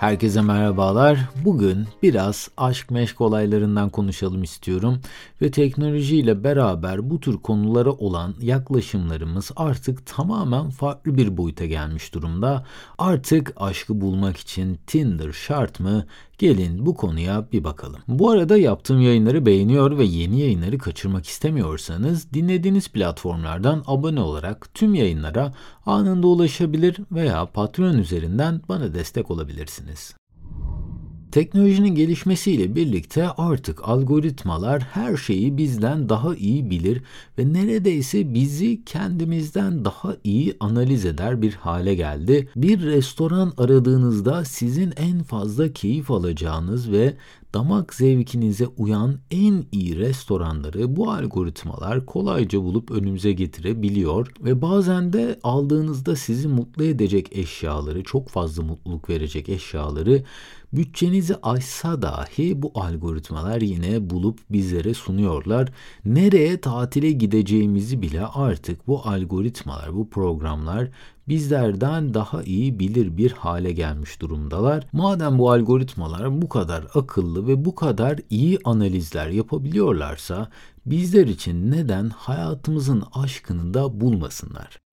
Herkese merhabalar. Bugün biraz aşk meşk olaylarından konuşalım istiyorum ve teknolojiyle beraber bu tür konulara olan yaklaşımlarımız artık tamamen farklı bir boyuta gelmiş durumda. Artık aşkı bulmak için Tinder şart mı? Gelin bu konuya bir bakalım. Bu arada yaptığım yayınları beğeniyor ve yeni yayınları kaçırmak istemiyorsanız dinlediğiniz platformlardan abone olarak tüm yayınlara anında ulaşabilir veya Patreon üzerinden bana destek olabilirsiniz. Teknolojinin gelişmesiyle birlikte artık algoritmalar her şeyi bizden daha iyi bilir ve neredeyse bizi kendimizden daha iyi analiz eder bir hale geldi. Bir restoran aradığınızda sizin en fazla keyif alacağınız ve damak zevkinize uyan en iyi restoranları bu algoritmalar kolayca bulup önümüze getirebiliyor ve bazen de aldığınızda sizi mutlu edecek eşyaları, çok fazla mutluluk verecek eşyaları bütçenizi aşsa dahi bu algoritmalar yine bulup bizlere sunuyorlar. Nereye tatile gideceğimizi bile artık bu algoritmalar, bu programlar bizlerden daha iyi bilir bir hale gelmiş durumdalar. Madem bu algoritmalar bu kadar akıllı ve bu kadar iyi analizler yapabiliyorlarsa bizler için neden hayatımızın aşkını da bulmasınlar?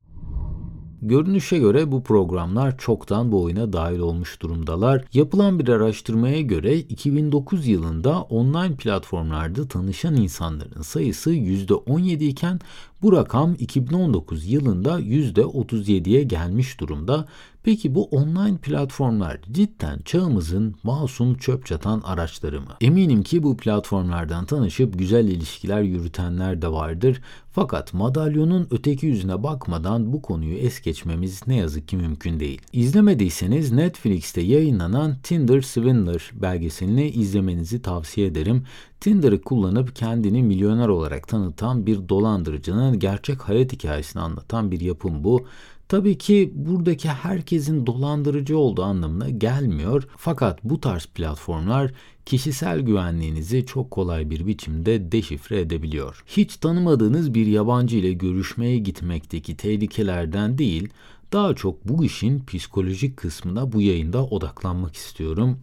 Görünüşe göre bu programlar çoktan bu oyuna dahil olmuş durumdalar. Yapılan bir araştırmaya göre 2009 yılında online platformlarda tanışan insanların sayısı %17 iken bu rakam 2019 yılında %37'ye gelmiş durumda. Peki bu online platformlar cidden çağımızın masum çöp çatan araçları mı? Eminim ki bu platformlardan tanışıp güzel ilişkiler yürütenler de vardır. Fakat madalyonun öteki yüzüne bakmadan bu konuyu es geçmemiz ne yazık ki mümkün değil. İzlemediyseniz Netflix'te yayınlanan Tinder Swindler belgeselini izlemenizi tavsiye ederim. Tinder'ı kullanıp kendini milyoner olarak tanıtan bir dolandırıcının gerçek hayat hikayesini anlatan bir yapım bu. Tabii ki buradaki herkesin dolandırıcı olduğu anlamına gelmiyor. Fakat bu tarz platformlar kişisel güvenliğinizi çok kolay bir biçimde deşifre edebiliyor. Hiç tanımadığınız bir yabancı ile görüşmeye gitmekteki tehlikelerden değil, daha çok bu işin psikolojik kısmına bu yayında odaklanmak istiyorum.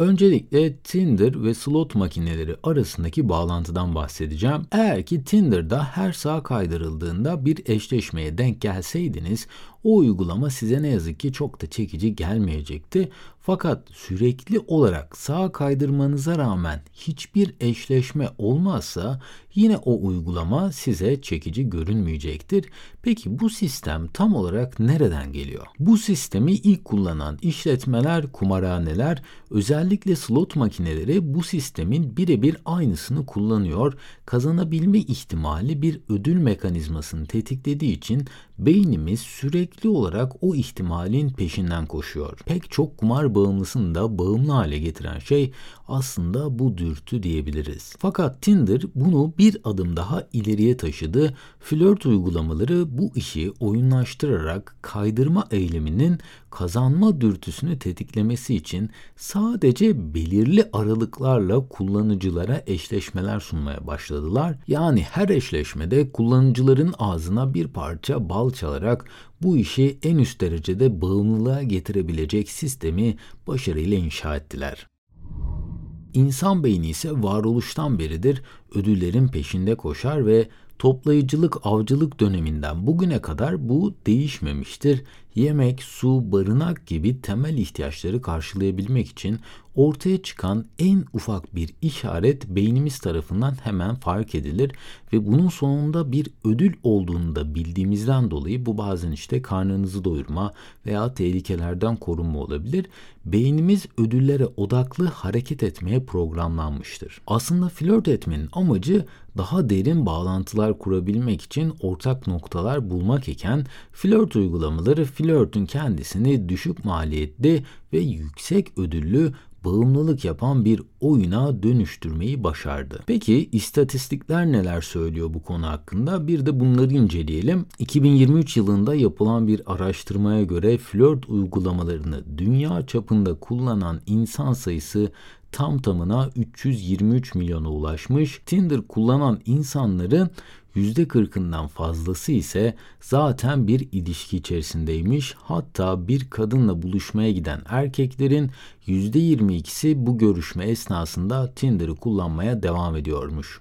Öncelikle Tinder ve slot makineleri arasındaki bağlantıdan bahsedeceğim. Eğer ki Tinder'da her sağ kaydırıldığında bir eşleşmeye denk gelseydiniz o uygulama size ne yazık ki çok da çekici gelmeyecekti. Fakat sürekli olarak sağa kaydırmanıza rağmen hiçbir eşleşme olmazsa yine o uygulama size çekici görünmeyecektir. Peki bu sistem tam olarak nereden geliyor? Bu sistemi ilk kullanan işletmeler, kumarhaneler, özellikle slot makineleri bu sistemin birebir aynısını kullanıyor. Kazanabilme ihtimali bir ödül mekanizmasını tetiklediği için beynimiz sürekli olarak o ihtimalin peşinden koşuyor. Pek çok kumar bağımlısını da bağımlı hale getiren şey aslında bu dürtü diyebiliriz. Fakat Tinder bunu bir adım daha ileriye taşıdı. Flört uygulamaları bu işi oyunlaştırarak kaydırma eyleminin kazanma dürtüsünü tetiklemesi için sadece belirli aralıklarla kullanıcılara eşleşmeler sunmaya başladılar. Yani her eşleşmede kullanıcıların ağzına bir parça bal çalarak bu işi en üst derecede bağımlılığa getirebilecek sistemi başarıyla inşa ettiler. İnsan beyni ise varoluştan beridir ödüllerin peşinde koşar ve toplayıcılık avcılık döneminden bugüne kadar bu değişmemiştir. Yemek, su, barınak gibi temel ihtiyaçları karşılayabilmek için ortaya çıkan en ufak bir işaret beynimiz tarafından hemen fark edilir ve bunun sonunda bir ödül olduğunu da bildiğimizden dolayı bu bazen işte karnınızı doyurma veya tehlikelerden korunma olabilir. Beynimiz ödüllere odaklı hareket etmeye programlanmıştır. Aslında flört etmenin amacı daha derin bağlantılar kurabilmek için ortak noktalar bulmak iken flört uygulamaları flörtün kendisini düşük maliyetli ve yüksek ödüllü bağımlılık yapan bir oyuna dönüştürmeyi başardı. Peki istatistikler neler söylüyor bu konu hakkında? Bir de bunları inceleyelim. 2023 yılında yapılan bir araştırmaya göre flört uygulamalarını dünya çapında kullanan insan sayısı tam tamına 323 milyona ulaşmış. Tinder kullanan insanların %40'ından fazlası ise zaten bir ilişki içerisindeymiş. Hatta bir kadınla buluşmaya giden erkeklerin %22'si bu görüşme esnasında Tinder'ı kullanmaya devam ediyormuş.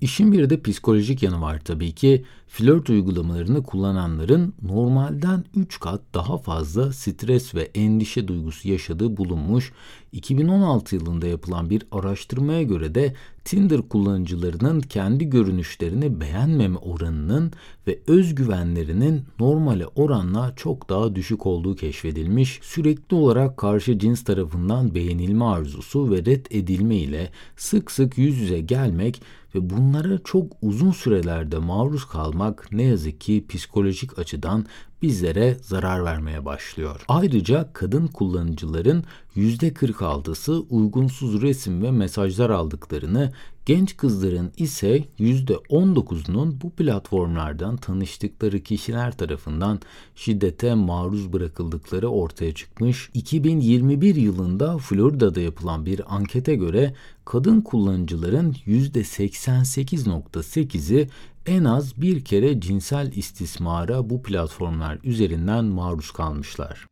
İşin bir de psikolojik yanı var tabii ki. Flört uygulamalarını kullananların normalden 3 kat daha fazla stres ve endişe duygusu yaşadığı bulunmuş. 2016 yılında yapılan bir araştırmaya göre de Tinder kullanıcılarının kendi görünüşlerini beğenmeme oranının ve özgüvenlerinin normale oranla çok daha düşük olduğu keşfedilmiş. Sürekli olarak karşı cins tarafından beğenilme arzusu ve red edilme ile sık sık yüz yüze gelmek ve bunlara çok uzun sürelerde maruz kalmak ne yazık ki psikolojik açıdan bizlere zarar vermeye başlıyor. Ayrıca kadın kullanıcıların %46'sı uygunsuz resim ve mesajlar aldıklarını, genç kızların ise %19'unun bu platformlardan tanıştıkları kişiler tarafından şiddete maruz bırakıldıkları ortaya çıkmış. 2021 yılında Florida'da yapılan bir ankete göre kadın kullanıcıların %88.8'i en az bir kere cinsel istismara bu platformlar üzerinden maruz kalmışlar.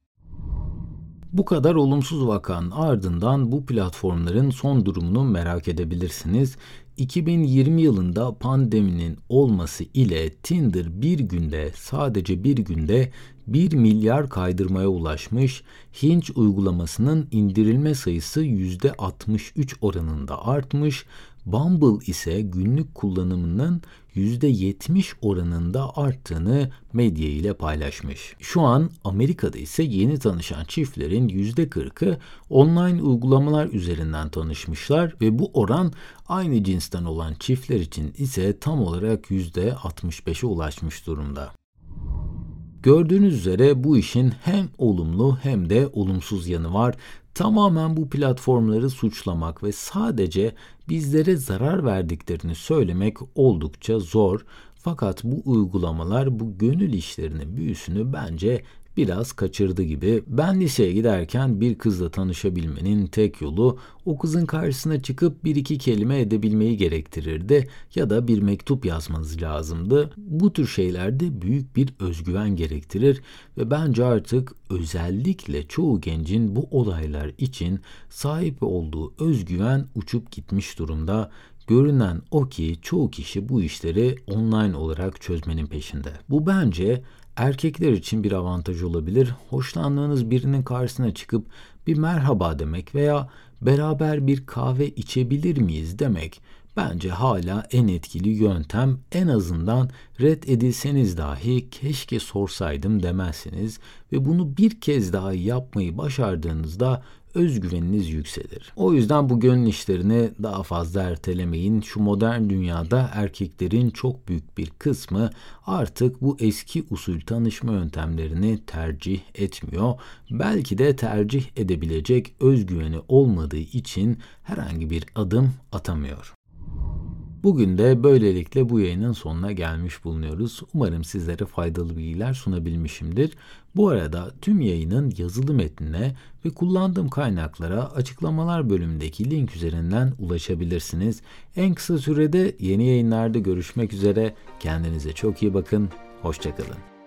Bu kadar olumsuz vakanın ardından bu platformların son durumunu merak edebilirsiniz. 2020 yılında pandeminin olması ile Tinder bir günde sadece bir günde 1 milyar kaydırmaya ulaşmış. Hinge uygulamasının indirilme sayısı %63 oranında artmış. Bumble ise günlük kullanımının %70 oranında arttığını medya ile paylaşmış. Şu an Amerika'da ise yeni tanışan çiftlerin %40'ı online uygulamalar üzerinden tanışmışlar ve bu oran aynı cinsten olan çiftler için ise tam olarak %65'e ulaşmış durumda. Gördüğünüz üzere bu işin hem olumlu hem de olumsuz yanı var. Tamamen bu platformları suçlamak ve sadece bizlere zarar verdiklerini söylemek oldukça zor. Fakat bu uygulamalar bu gönül işlerinin büyüsünü bence biraz kaçırdı gibi. Ben liseye giderken bir kızla tanışabilmenin tek yolu o kızın karşısına çıkıp bir iki kelime edebilmeyi gerektirirdi ya da bir mektup yazmanız lazımdı. Bu tür şeylerde büyük bir özgüven gerektirir ve bence artık özellikle çoğu gencin bu olaylar için sahip olduğu özgüven uçup gitmiş durumda. Görünen o ki çoğu kişi bu işleri online olarak çözmenin peşinde. Bu bence erkekler için bir avantaj olabilir. Hoşlandığınız birinin karşısına çıkıp bir merhaba demek veya beraber bir kahve içebilir miyiz demek bence hala en etkili yöntem. En azından red edilseniz dahi keşke sorsaydım demezsiniz ve bunu bir kez daha yapmayı başardığınızda özgüveniniz yükselir. O yüzden bu gönül işlerini daha fazla ertelemeyin. Şu modern dünyada erkeklerin çok büyük bir kısmı artık bu eski usul tanışma yöntemlerini tercih etmiyor. Belki de tercih edebilecek özgüveni olmadığı için herhangi bir adım atamıyor. Bugün de böylelikle bu yayının sonuna gelmiş bulunuyoruz. Umarım sizlere faydalı bilgiler sunabilmişimdir. Bu arada tüm yayının yazılı metnine ve kullandığım kaynaklara açıklamalar bölümündeki link üzerinden ulaşabilirsiniz. En kısa sürede yeni yayınlarda görüşmek üzere. Kendinize çok iyi bakın. Hoşçakalın.